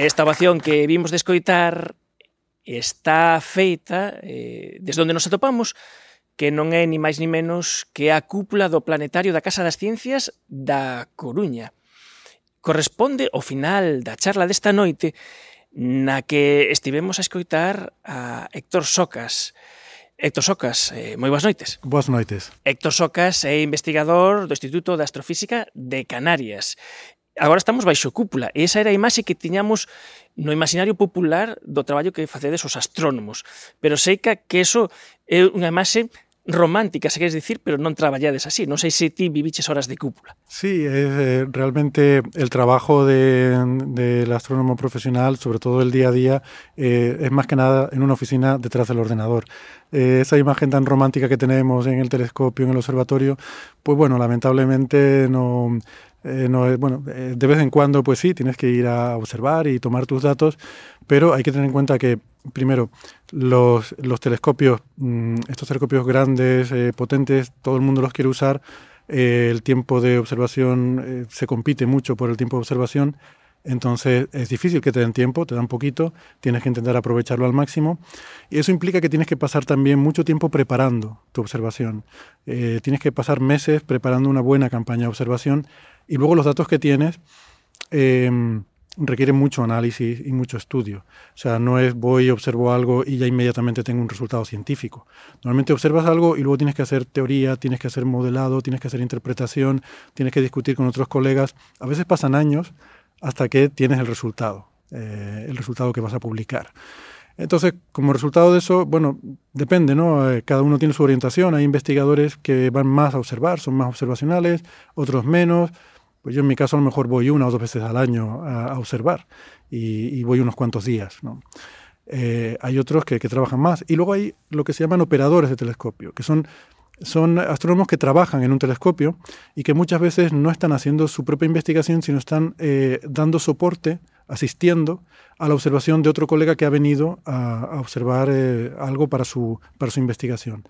Esta ovación que vimos de escoitar está feita eh, desde onde nos atopamos que non é ni máis ni menos que a cúpula do planetario da Casa das Ciencias da Coruña. Corresponde ao final da charla desta noite na que estivemos a escoitar a Héctor Socas, Héctor Socas, eh, moi boas noites. Boas noites. Héctor Socas é investigador do Instituto de Astrofísica de Canarias. Agora estamos baixo cúpula, e esa era a imaxe que tiñamos no imaginario popular do traballo que facedes os astrónomos. Pero sei que, que eso é unha imaxe romántica, se queres dicir, pero non traballades así. Non sei se ti viviches horas de cúpula. Sí, eh, realmente el trabajo del de, de astrónomo profesional, sobre todo el día a día, eh, es más que nada en una oficina detrás del ordenador. Eh, esa imagen tan romántica que tenemos en el telescopio, en el observatorio, pues bueno, lamentablemente no eh, no, bueno, eh, de vez en cuando, pues sí, tienes que ir a observar y tomar tus datos, pero hay que tener en cuenta que, primero, los, los telescopios, mmm, estos telescopios grandes, eh, potentes, todo el mundo los quiere usar. Eh, el tiempo de observación eh, se compite mucho por el tiempo de observación entonces es difícil que te den tiempo, te dan poquito, tienes que intentar aprovecharlo al máximo. Y eso implica que tienes que pasar también mucho tiempo preparando tu observación. Eh, tienes que pasar meses preparando una buena campaña de observación y luego los datos que tienes eh, requieren mucho análisis y mucho estudio. O sea, no es voy, observo algo y ya inmediatamente tengo un resultado científico. Normalmente observas algo y luego tienes que hacer teoría, tienes que hacer modelado, tienes que hacer interpretación, tienes que discutir con otros colegas. A veces pasan años hasta que tienes el resultado, eh, el resultado que vas a publicar. Entonces, como resultado de eso, bueno, depende, ¿no? Eh, cada uno tiene su orientación. Hay investigadores que van más a observar, son más observacionales, otros menos. Pues yo en mi caso a lo mejor voy una o dos veces al año a, a observar y, y, voy unos cuantos días, ¿no? Eh, hay otros que, que trabajan más. Y luego hay lo que se llaman operadores de telescopio, que son son astrónomos que trabajan en un telescopio y que muchas veces no están haciendo su propia investigación, sino están eh, dando soporte, asistiendo a la observación de otro colega que ha venido a, a observar eh, algo para su, para su investigación.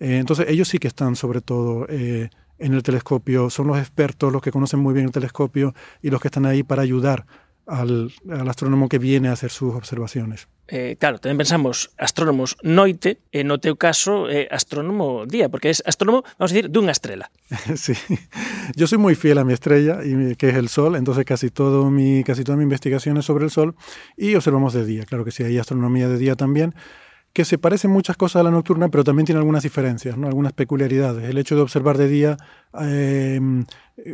Eh, entonces ellos sí que están sobre todo eh, en el telescopio, son los expertos, los que conocen muy bien el telescopio y los que están ahí para ayudar al, al astrónomo que viene a hacer sus observaciones. Eh, claro, tamén pensamos astrónomos noite e no teu caso eh, astrónomo día, porque es astrónomo, vamos a decir, dunha estrela. Sí, yo soy muy fiel a mi estrella, y, que es el Sol, entonces casi, todo mi, casi toda mi investigación es sobre el Sol y observamos de día. Claro que sí, hay astronomía de día también, que se parecen muchas cosas a la nocturna, pero también tiene algunas diferencias, ¿no? algunas peculiaridades. El hecho de observar de día eh,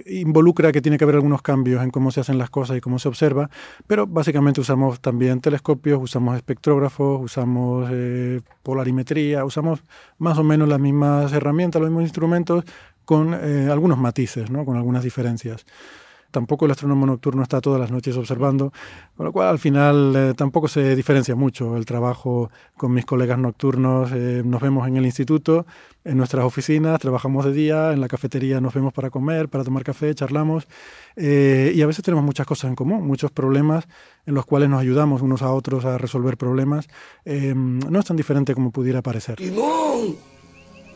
involucra que tiene que haber algunos cambios en cómo se hacen las cosas y cómo se observa, pero básicamente usamos también telescopios, usamos espectrógrafos, usamos eh, polarimetría, usamos más o menos las mismas herramientas, los mismos instrumentos, con eh, algunos matices, ¿no? con algunas diferencias tampoco el astrónomo nocturno está todas las noches observando, con lo cual al final eh, tampoco se diferencia mucho el trabajo con mis colegas nocturnos. Eh, nos vemos en el instituto, en nuestras oficinas, trabajamos de día, en la cafetería nos vemos para comer, para tomar café, charlamos eh, y a veces tenemos muchas cosas en común, muchos problemas en los cuales nos ayudamos unos a otros a resolver problemas. Eh, no es tan diferente como pudiera parecer. ¡Timón!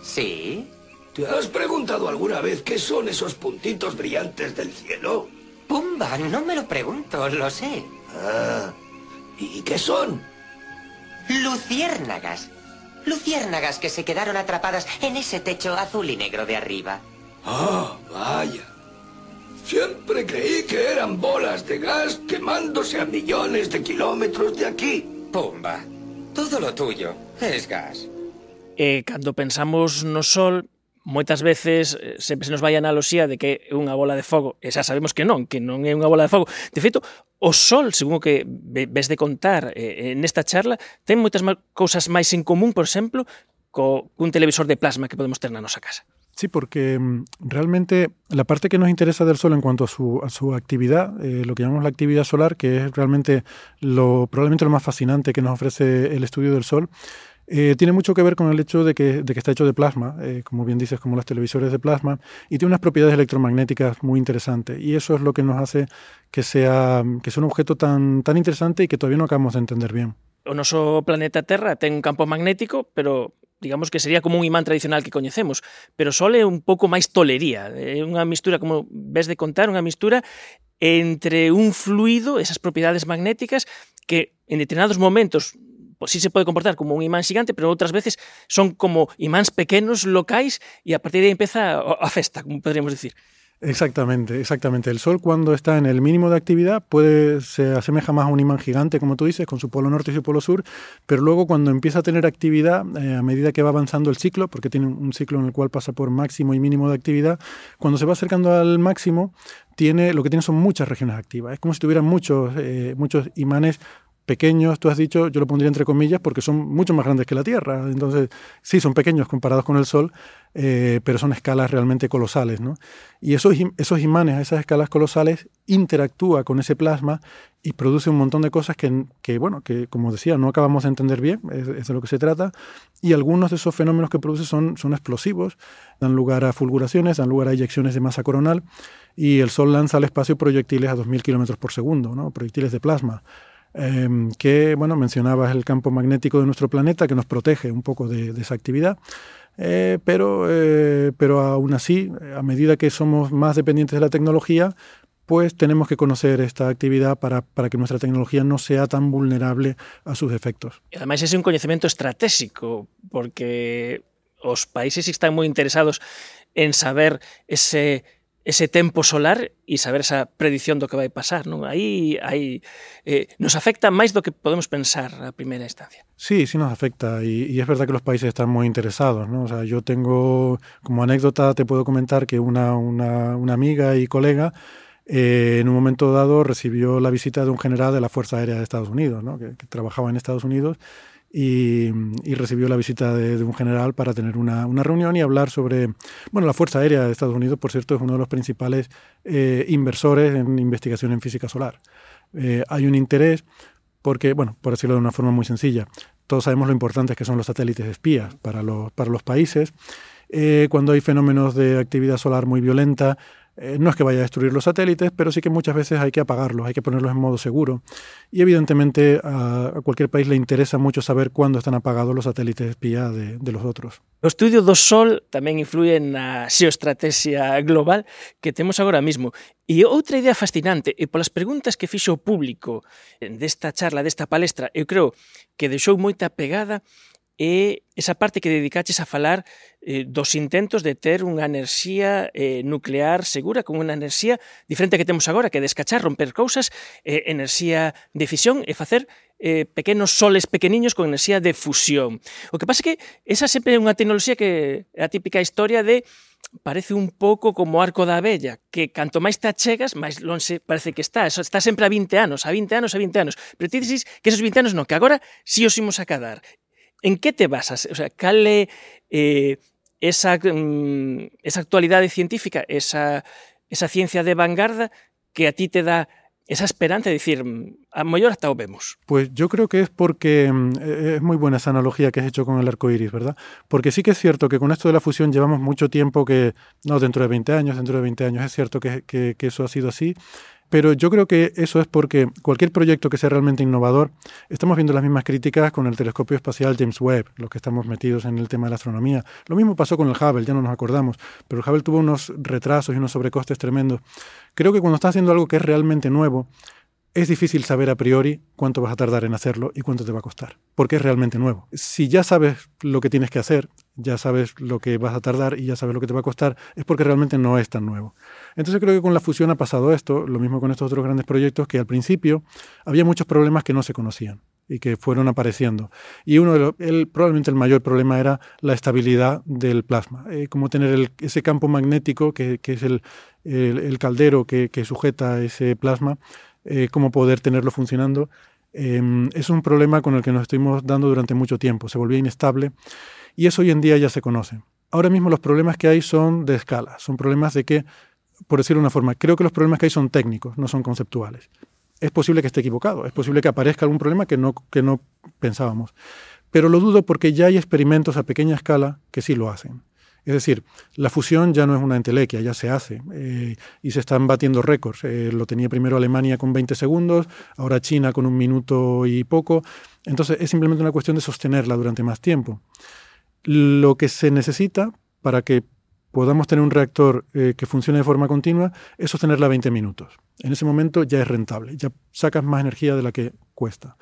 ¿Sí? ¿Te has preguntado alguna vez qué son esos puntitos brillantes del cielo? Pumba, no me lo pregunto, lo sé. Ah, ¿y qué son? Luciérnagas. Luciérnagas que se quedaron atrapadas en ese techo azul y negro de arriba. Ah, vaya. Siempre creí que eran bolas de gas quemándose a millones de kilómetros de aquí. Pumba, todo lo tuyo es gas. Eh, cando pensamos no Sol, moitas veces eh, sempre se nos vai a analoxía de que é unha bola de fogo, e xa sabemos que non, que non é unha bola de fogo. De feito, o Sol, según o que ves de contar eh, nesta charla, ten moitas cousas máis en común, por exemplo, co un televisor de plasma que podemos ter na nosa casa. Sí, porque mm, realmente la parte que nos interesa del Sol en cuanto a su, a su actividad, eh, lo que llamamos la actividad solar, que es realmente lo, probablemente lo más fascinante que nos ofrece el estudio del Sol, Eh, tiene mucho que ver con el hecho de que, está hecho de plasma, eh, como bien dices, como los televisores de plasma, y tiene unas propiedades electromagnéticas muy interesantes. Y eso es lo que nos hace que sea, que sea un objeto tan, tan interesante y que todavía no acabamos de entender bien. O noso planeta Terra ten un campo magnético, pero digamos que sería como un imán tradicional que coñecemos, pero Sol é un pouco máis tolería, é unha mistura, como ves de contar, unha mistura entre un fluido, esas propiedades magnéticas, que en determinados momentos pues sí se puede comportar como un imán gigante, pero otras veces son como imáns pequenos, locais, e a partir de aí empeza a festa, como podríamos decir. Exactamente, exactamente. El Sol cuando está en el mínimo de actividad se asemeja más a un imán gigante, como tú dices, con su polo norte y su polo sur, pero luego cuando empieza a tener actividad, eh, a medida que va avanzando el ciclo, porque tiene un ciclo en el cual pasa por máximo y mínimo de actividad, cuando se va acercando al máximo, tiene lo que tiene son muchas regiones activas. Es como si tuvieran muchos, eh, muchos imanes pequeños, tú has dicho, yo lo pondría entre comillas, porque son mucho más grandes que la Tierra. Entonces, sí, son pequeños comparados con el Sol, eh, pero son escalas realmente colosales. ¿no? Y esos, esos imanes a esas escalas colosales interactúa con ese plasma y produce un montón de cosas que, que bueno, que como decía, no acabamos de entender bien, es, de lo que se trata, y algunos de esos fenómenos que produce son, son explosivos, dan lugar a fulguraciones, dan lugar a eyecciones de masa coronal, y el Sol lanza al espacio proyectiles a 2.000 kilómetros por segundo, ¿no? proyectiles de plasma eh, que, bueno, mencionabas el campo magnético de nuestro planeta que nos protege un poco de, esa actividad. Eh, pero, eh, pero aún así, a medida que somos más dependientes de la tecnología, pues tenemos que conocer esta actividad para, para que nuestra tecnología no sea tan vulnerable a sus efectos. E ademais, ese é un coñecemento estratégico, porque os países están moi interesados en saber ese ese tempo solar e saber esa predicción do que vai pasar, non? Aí, aí eh, nos afecta máis do que podemos pensar a primeira instancia. Sí, sí nos afecta y, es verdad que los países están muy interesados, ¿no? O sea, yo tengo, como anécdota, te puedo comentar que una, una, una amiga y colega eh, en un momento dado recibió la visita de un general de la Fuerza Aérea de Estados Unidos, ¿no? que trabajaba en Estados Unidos y, y, recibió la visita de, un general para tener una, una, reunión y hablar sobre, bueno, la Fuerza Aérea de Estados Unidos, por cierto, es uno de los principales eh, inversores en investigación en física solar. Eh, hay un interés porque, bueno, por decirlo de una forma muy sencilla, todos sabemos lo importantes que son los satélites espías para los, para los países. Eh, cuando hay fenómenos de actividad solar muy violenta, Eh, no es que vaya a destruir los satélites, pero sí que muchas veces hay que apagarlos, hay que ponerlos en modo seguro. Y evidentemente a, a cualquier país le interesa mucho saber cuándo están apagados los satélites espía de, de los otros. O estudio do Sol tamén influen na xeostrategia global que temos agora mismo. E outra idea fascinante, e polas preguntas que fixo o público desta charla, desta palestra, eu creo que deixou moita pegada, é esa parte que dedicaches a falar eh, dos intentos de ter unha enerxía eh, nuclear segura, con unha enerxía diferente que temos agora, que descachar, romper cousas, eh, enerxía de fisión e facer eh, pequenos soles pequeniños con enerxía de fusión. O que pasa é que esa sempre é unha tecnoloxía que é a típica historia de parece un pouco como arco da abella, que canto máis te achegas, máis lonxe parece que está. Eso está sempre a 20 anos, a 20 anos, a 20 anos. Pero ti dices que esos 20 anos non, que agora si os imos a cadar. En que te basas? O sea, cal é eh, esa, mm, esa actualidade científica, esa, esa ciencia de vanguarda que a ti te da esa esperanza de decir, mm, a mayor hasta o vemos. Pues yo creo que es porque eh, es muy buena esa analogía que has hecho con el arco iris, ¿verdad? Porque sí que es cierto que con esto de la fusión llevamos mucho tiempo que, no, dentro de 20 años, dentro de 20 años, es cierto que, que eso ha sido así, Pero yo creo que eso es porque cualquier proyecto que sea realmente innovador, estamos viendo las mismas críticas con el telescopio espacial James Webb, los que estamos metidos en el tema de la astronomía. Lo mismo pasó con el Hubble, ya no nos acordamos, pero el Hubble tuvo unos retrasos y unos sobrecostes tremendos. Creo que cuando estás haciendo algo que es realmente nuevo, es difícil saber a priori cuánto vas a tardar en hacerlo y cuánto te va a costar, porque es realmente nuevo. Si ya sabes lo que tienes que hacer, ya sabes lo que vas a tardar y ya sabes lo que te va a costar, es porque realmente no es tan nuevo. Entonces creo que con la fusión ha pasado esto, lo mismo con estos otros grandes proyectos, que al principio había muchos problemas que no se conocían y que fueron apareciendo. Y uno probablemente el mayor problema era la estabilidad del plasma, eh, como tener ese campo magnético que, es el, caldero que, que, sujeta ese plasma, eh, cómo poder tenerlo funcionando. Eh, es un problema con el que nos estuvimos dando durante mucho tiempo, se volvía inestable y eso hoy en día ya se conoce. Ahora mismo los problemas que hay son de escala, son problemas de que, por decirlo de una forma, creo que los problemas que hay son técnicos, no son conceptuales. Es posible que esté equivocado, es posible que aparezca algún problema que no, que no pensábamos, pero lo dudo porque ya hay experimentos a pequeña escala que sí lo hacen. Es decir, la fusión ya no es una entelequia, ya se hace eh, y se están batiendo récords. Eh, lo tenía primero Alemania con 20 segundos, ahora China con un minuto y poco. Entonces es simplemente una cuestión de sostenerla durante más tiempo. Lo que se necesita para que podamos tener un reactor eh, que funcione de forma continua es sostenerla 20 minutos. En ese momento ya es rentable, ya sacas más energía de la que cuesta.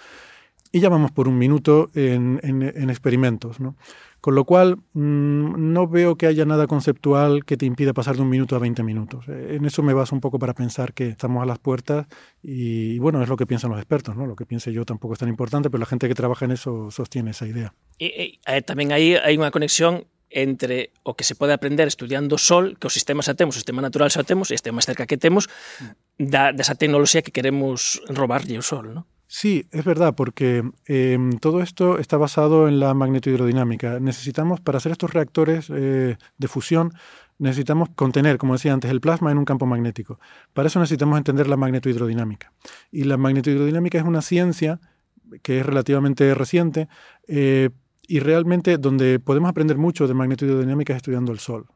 Y ya vamos por un minuto en, en experimentos. ¿no? Con lo cual, mmm, no veo que haya nada conceptual que te impida pasar de un minuto a 20 minutos. Eh, en eso me baso un poco para pensar que estamos a las puertas y, bueno, es lo que piensan los expertos, ¿no? Lo que piense yo tampoco es tan importante, pero la gente que trabaja en eso sostiene esa idea. E, eh, tamén aí hai unha conexión entre o que se pode aprender estudiando sol, que o sistema xa temos, o sistema natural xa temos, e este máis cerca que temos, da, desa tecnoloxía que queremos robarlle o sol, ¿no? Sí, es verdad, porque eh, todo esto está basado en la magnetohidrodinámica. Necesitamos, para hacer estos reactores eh, de fusión, necesitamos contener, como decía antes, el plasma en un campo magnético. Para eso necesitamos entender la magnetohidrodinámica. Y la magnetohidrodinámica es una ciencia que es relativamente reciente eh, y realmente donde podemos aprender mucho de magnetohidrodinámica es estudiando el Sol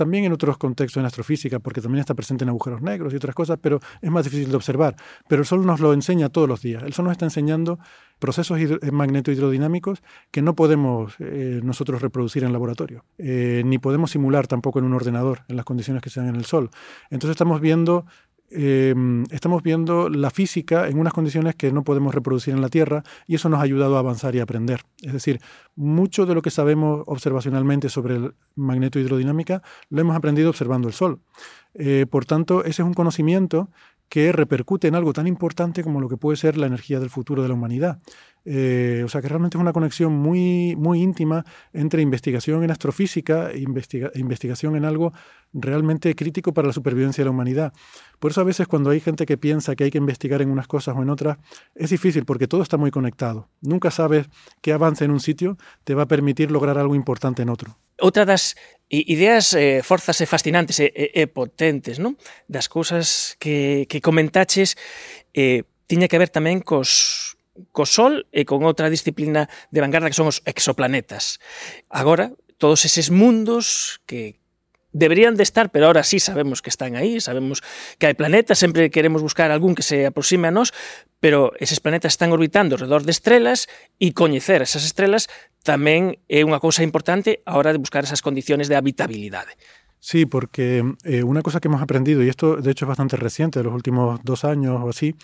también en otros contextos en astrofísica, porque también está presente en agujeros negros y otras cosas, pero es más difícil de observar. Pero el Sol nos lo enseña todos los días. El Sol nos está enseñando procesos eh, magnetohidrodinámicos que no podemos eh, nosotros reproducir en laboratorio, eh, ni podemos simular tampoco en un ordenador en las condiciones que se dan en el Sol. Entonces estamos viendo eh, estamos viendo la física en unas condiciones que no podemos reproducir en la Tierra y eso nos ha ayudado a avanzar y aprender. Es decir, mucho de lo que sabemos observacionalmente sobre el magnetohidrodinámica lo hemos aprendido observando el Sol. Eh, por tanto, ese es un conocimiento que repercute en algo tan importante como lo que puede ser la energía del futuro de la humanidad. Eh, o sea que realmente es una conexión muy, muy íntima entre investigación en astrofísica e investiga investigación en algo realmente crítico para la supervivencia de la humanidad. Por eso a veces cuando hay gente que piensa que hay que investigar en unas cosas o en otras, es difícil porque todo está muy conectado. Nunca sabes qué avance en un sitio te va a permitir lograr algo importante en otro. Outra das ideas eh, e fascinantes e, e, e potentes, non? Das cousas que, que comentaches eh, que ver tamén cos, co Sol e con outra disciplina de vanguarda que son os exoplanetas. Agora, todos eses mundos que, deberían de estar, pero ahora sí sabemos que están aí, sabemos que hai planetas, sempre queremos buscar algún que se aproxime a nós, pero eses planetas están orbitando alrededor de estrelas e coñecer esas estrelas tamén é unha cousa importante a hora de buscar esas condiciones de habitabilidade. Sí, porque eh, una cosa que hemos aprendido, y esto de hecho es bastante reciente, de los últimos dos años o así,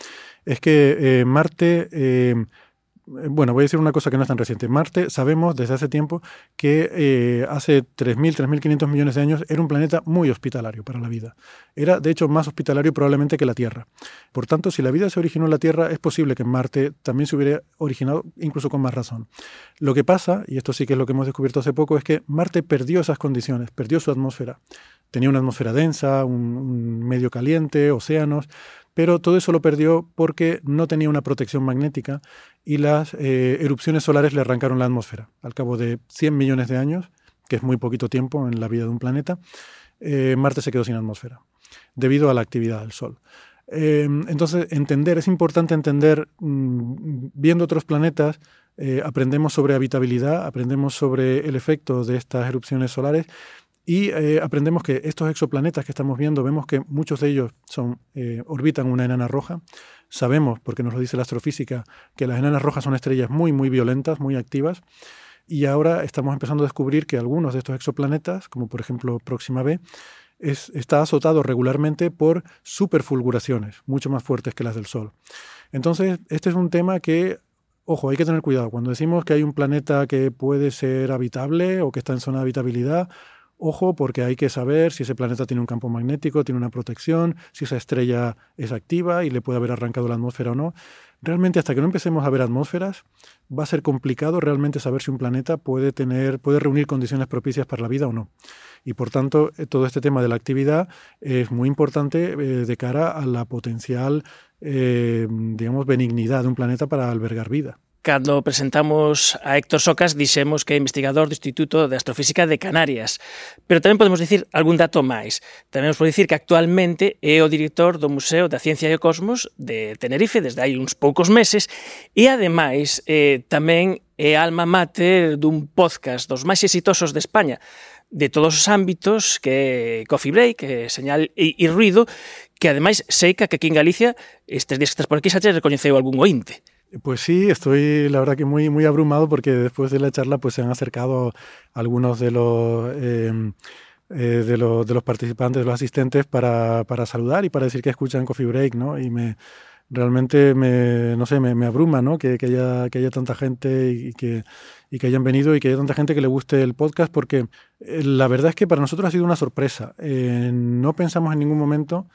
es que eh, Marte eh, bueno, voy a decir una cosa que no es tan reciente. Marte, sabemos desde hace tiempo que eh, hace 3.000, 3.500 millones de años era un planeta muy hospitalario para la vida. Era, de hecho, más hospitalario probablemente que la Tierra. Por tanto, si la vida se originó en la Tierra, es posible que Marte también se hubiera originado incluso con más razón. Lo que pasa, y esto sí que es lo que hemos descubierto hace poco, es que Marte perdió esas condiciones, perdió su atmósfera. Tenía una atmósfera densa, un, medio caliente, océanos, pero todo eso lo perdió porque no tenía una protección magnética y las eh, erupciones solares le arrancaron la atmósfera. Al cabo de 100 millones de años, que es muy poquito tiempo en la vida de un planeta, eh, Marte se quedó sin atmósfera, debido a la actividad del Sol. Eh, entonces, entender, es importante entender, mmm, viendo otros planetas, aprendemos sobre habitabilidad, aprendemos sobre el efecto de estas erupciones solares y eh, aprendemos que estos exoplanetas que estamos viendo, vemos que muchos de ellos eh, orbitan una enana roja. Sabemos, porque nos lo dice la astrofísica, que las enanas rojas son estrellas muy, muy violentas, muy activas. Y ahora estamos empezando a descubrir que algunos de estos exoplanetas, como por ejemplo Próxima B, es, está azotado regularmente por superfulguraciones, mucho más fuertes que las del Sol. Entonces, este es un tema que Ojo, hay que tener cuidado. Cuando decimos que hay un planeta que puede ser habitable o que está en zona de habitabilidad, Ojo, porque hay que saber si ese planeta tiene un campo magnético, tiene una protección, si esa estrella es activa y le puede haber arrancado la atmósfera o no. Realmente, hasta que no empecemos a ver atmósferas, va a ser complicado realmente saber si un planeta puede tener, puede reunir condiciones propicias para la vida o no. Y por tanto, eh, todo este tema de la actividad es muy importante eh, de cara a la potencial, eh, digamos, benignidad de un planeta para albergar vida. Cando presentamos a Héctor Socas, dixemos que é investigador do Instituto de Astrofísica de Canarias. Pero tamén podemos dicir algún dato máis. Tamén os podo dicir que actualmente é o director do Museo da Ciencia e o Cosmos de Tenerife desde hai uns poucos meses e, ademais, eh, tamén é alma mater dun podcast dos máis exitosos de España de todos os ámbitos que Coffee Break, Señal e, e Ruido, que ademais seica que aquí en Galicia estes días que estás por aquí xa te recoñeceu algún ointe. Pues sí, estoy la verdad que muy, muy abrumado porque después de la charla pues se han acercado algunos de los... Eh, eh, de, los, de, los participantes, de los asistentes, para, para, saludar y para decir que escuchan Coffee Break, ¿no? Y me, realmente me, no sé, me, me abruma, ¿no? Que, que, haya, que haya tanta gente y que, y que hayan venido y que haya tanta gente que le guste el podcast, porque eh, la verdad es que para nosotros ha sido una sorpresa. Eh, no pensamos en ningún momento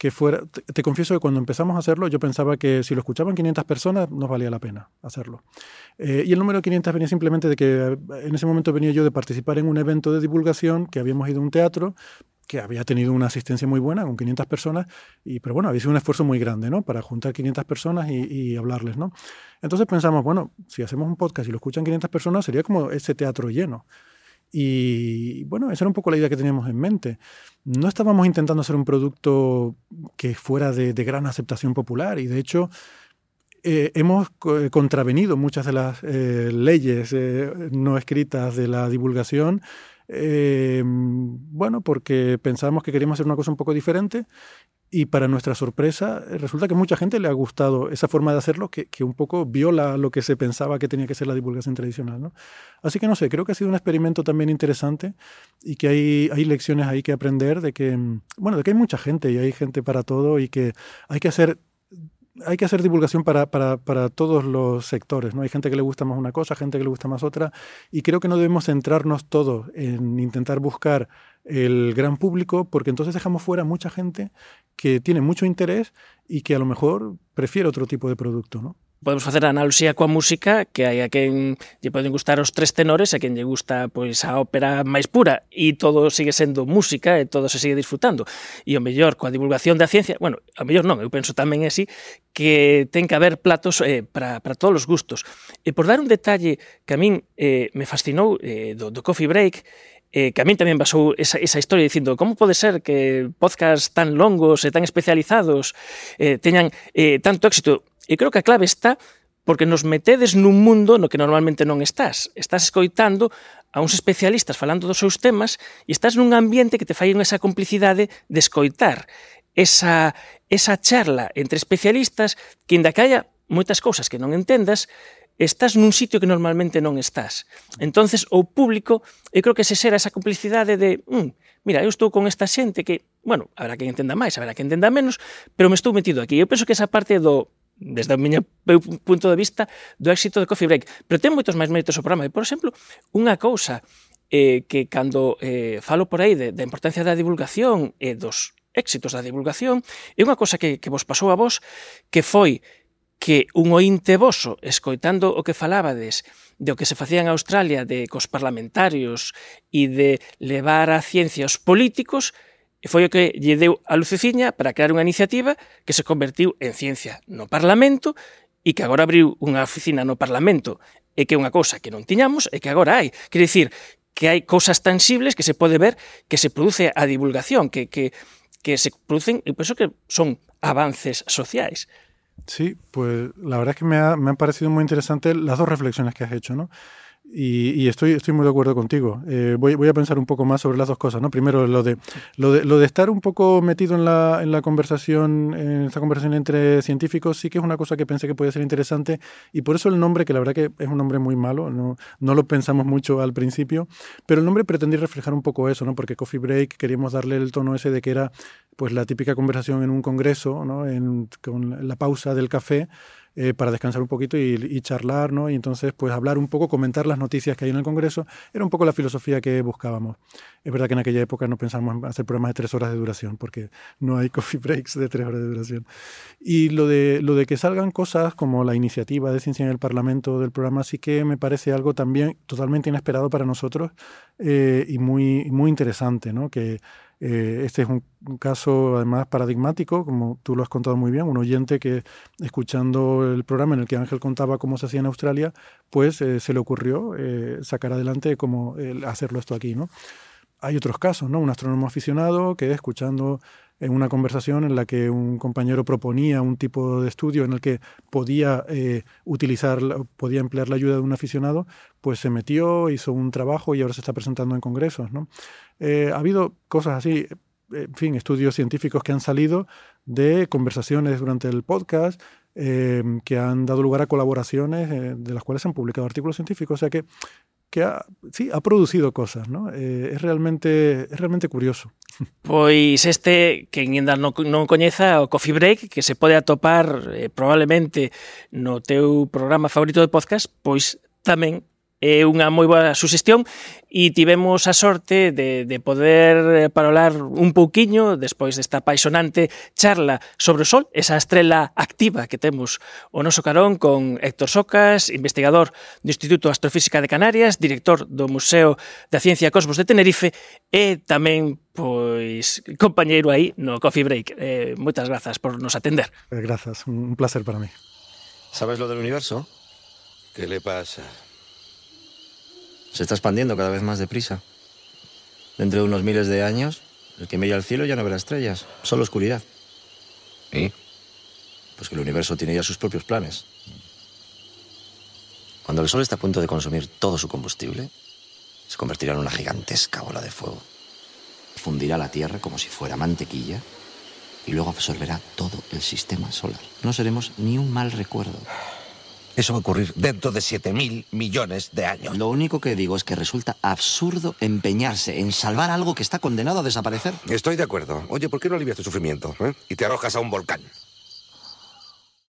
que fuera... Te, confieso que cuando empezamos a hacerlo yo pensaba que si lo escuchaban 500 personas nos valía la pena hacerlo. Eh, y el número de 500 venía simplemente de que eh, en ese momento venía yo de participar en un evento de divulgación, que habíamos ido a un teatro, que había tenido una asistencia muy buena, con 500 personas, y, pero bueno, había sido un esfuerzo muy grande, ¿no? Para juntar 500 personas y, y, hablarles, ¿no? Entonces pensamos, bueno, si hacemos un podcast y lo escuchan 500 personas, sería como ese teatro lleno. Y bueno, esa era un poco la idea que teníamos en mente. No estábamos intentando hacer un producto que fuera de, gran aceptación popular y de hecho eh, hemos contravenido muchas de las eh, leyes eh, no escritas de la divulgación bueno, porque pensábamos que queríamos hacer una cosa un poco diferente y para nuestra sorpresa, resulta que mucha gente le ha gustado esa forma de hacerlo que, que, un poco viola lo que se pensaba que tenía que ser la divulgación tradicional. ¿no? Así que no sé, creo que ha sido un experimento también interesante y que hay, hay lecciones ahí que aprender de que, mm, bueno, de que hay mucha gente y hay gente para todo y que hay que hacer hay que hacer divulgación para, para, para, todos los sectores. ¿no? Hay gente que le gusta más una cosa, gente que le gusta más otra, y creo que no debemos centrarnos todos en intentar buscar el gran público, porque entonces dejamos fuera mucha gente que tiene mucho interés y que a lo mejor prefiere otro tipo de producto. ¿no? podemos facer a analogía coa música que hai a quen lle poden gustar os tres tenores e a quen lle gusta pois a ópera máis pura e todo sigue sendo música e todo se sigue disfrutando. E o mellor coa divulgación da ciencia bueno, o mellor non, eu penso tamén así que ten que haber platos eh, para, para todos os gustos. E por dar un detalle que a min eh, me fascinou eh, do, do Coffee Break eh, que a min tamén basou esa, esa historia dicindo como pode ser que podcast tan longos e tan especializados eh, teñan eh, tanto éxito? E creo que a clave está porque nos metedes nun mundo no que normalmente non estás. Estás escoitando a uns especialistas falando dos seus temas e estás nun ambiente que te fai esa complicidade de escoitar esa, esa charla entre especialistas que, inda que haya moitas cousas que non entendas, estás nun sitio que normalmente non estás. entonces o público, eu creo que se será esa complicidade de, mm, mira, eu estou con esta xente que, bueno, habrá que entenda máis, habrá que entenda menos, pero me estou metido aquí. Eu penso que esa parte do desde o miño punto de vista, do éxito de Coffee Break. Pero ten moitos máis méritos o programa. E, por exemplo, unha cousa eh, que cando eh, falo por aí de, da importancia da divulgación e eh, dos éxitos da divulgación, é unha cosa que, que vos pasou a vos que foi que un ointe voso, escoitando o que falabades de o que se facía en Australia de cos parlamentarios e de levar a ciencia aos políticos, E foi o que lle deu a luceciña para crear unha iniciativa que se convertiu en ciencia no Parlamento e que agora abriu unha oficina no Parlamento e que é unha cousa que non tiñamos e que agora hai. Quer dicir, que hai cousas tangibles que se pode ver que se produce a divulgación, que, que, que se producen, e penso que son avances sociais. Sí, pues la verdad es que me, ha, me han parecido muy interesante las dos reflexiones que has hecho, ¿no? Y, estoy, estoy muy de acuerdo contigo. Eh, voy, voy, a pensar un poco más sobre las dos cosas. ¿no? Primero, lo de, lo de, lo de estar un poco metido en la, en la conversación, en esta conversación entre científicos, sí que es una cosa que pensé que podía ser interesante. Y por eso el nombre, que la verdad que es un nombre muy malo, no, no lo pensamos mucho al principio, pero el nombre pretendía reflejar un poco eso, ¿no? porque Coffee Break queríamos darle el tono ese de que era pues la típica conversación en un congreso, ¿no? en, con la pausa del café eh, para descansar un poquito y, charlar, ¿no? Y entonces, pues hablar un poco, comentar las noticias que hay en el Congreso, era un poco la filosofía que buscábamos. Es verdad que en aquella época no pensamos en hacer programas de tres horas de duración, porque no hay coffee breaks de tres horas de duración. Y lo de, lo de que salgan cosas como la iniciativa de ciencia en el Parlamento del programa sí que me parece algo también totalmente inesperado para nosotros eh, y muy, muy interesante, ¿no? Que eh, este es un, caso además paradigmático, como tú lo has contado muy bien, un oyente que escuchando el programa en el que Ángel contaba cómo se hacía en Australia, pues eh, se le ocurrió eh, sacar adelante cómo hacerlo esto aquí. ¿no? Hay otros casos, ¿no? un astrónomo aficionado que escuchando en una conversación en la que un compañero proponía un tipo de estudio en el que podía utilizar, podía emplear la ayuda de un aficionado, pues se metió, hizo un trabajo y ahora se está presentando en congresos. ¿no? Eh, ha habido cosas así, en fin, estudios científicos que han salido de conversaciones durante el podcast eh, que han dado lugar a colaboraciones eh, de las cuales se han publicado artículos científicos. O sea que que ha, sí, ha producido cosas, ¿no? Eh, es, realmente, es realmente curioso. Pois este que ainda non, non coñeza o Coffee Break que se pode atopar eh, probablemente no teu programa favorito de podcast, pois tamén é unha moi boa suxestión e tivemos a sorte de, de poder parolar un pouquiño despois desta paisonante charla sobre o Sol, esa estrela activa que temos o noso carón con Héctor Socas, investigador do Instituto de Astrofísica de Canarias, director do Museo da Ciencia Cosmos de Tenerife e tamén pois compañeiro aí no Coffee Break. Eh, moitas grazas por nos atender. Eh, grazas, un placer para mí. Sabes lo del universo? Que le pasa? Se está expandiendo cada vez más deprisa. Dentro de unos miles de años, el que mira al cielo ya no verá estrellas, solo oscuridad. ¿Y? Pues que el universo tiene ya sus propios planes. Cuando el Sol está a punto de consumir todo su combustible, se convertirá en una gigantesca bola de fuego. Fundirá la Tierra como si fuera mantequilla y luego absorberá todo el sistema solar. No seremos ni un mal recuerdo. Eso va a ocurrir dentro de 7.000 millones de años. Lo único que digo es que resulta absurdo empeñarse en salvar algo que está condenado a desaparecer. Estoy de acuerdo. Oye, ¿por qué no alivias tu sufrimiento eh? y te arrojas a un volcán?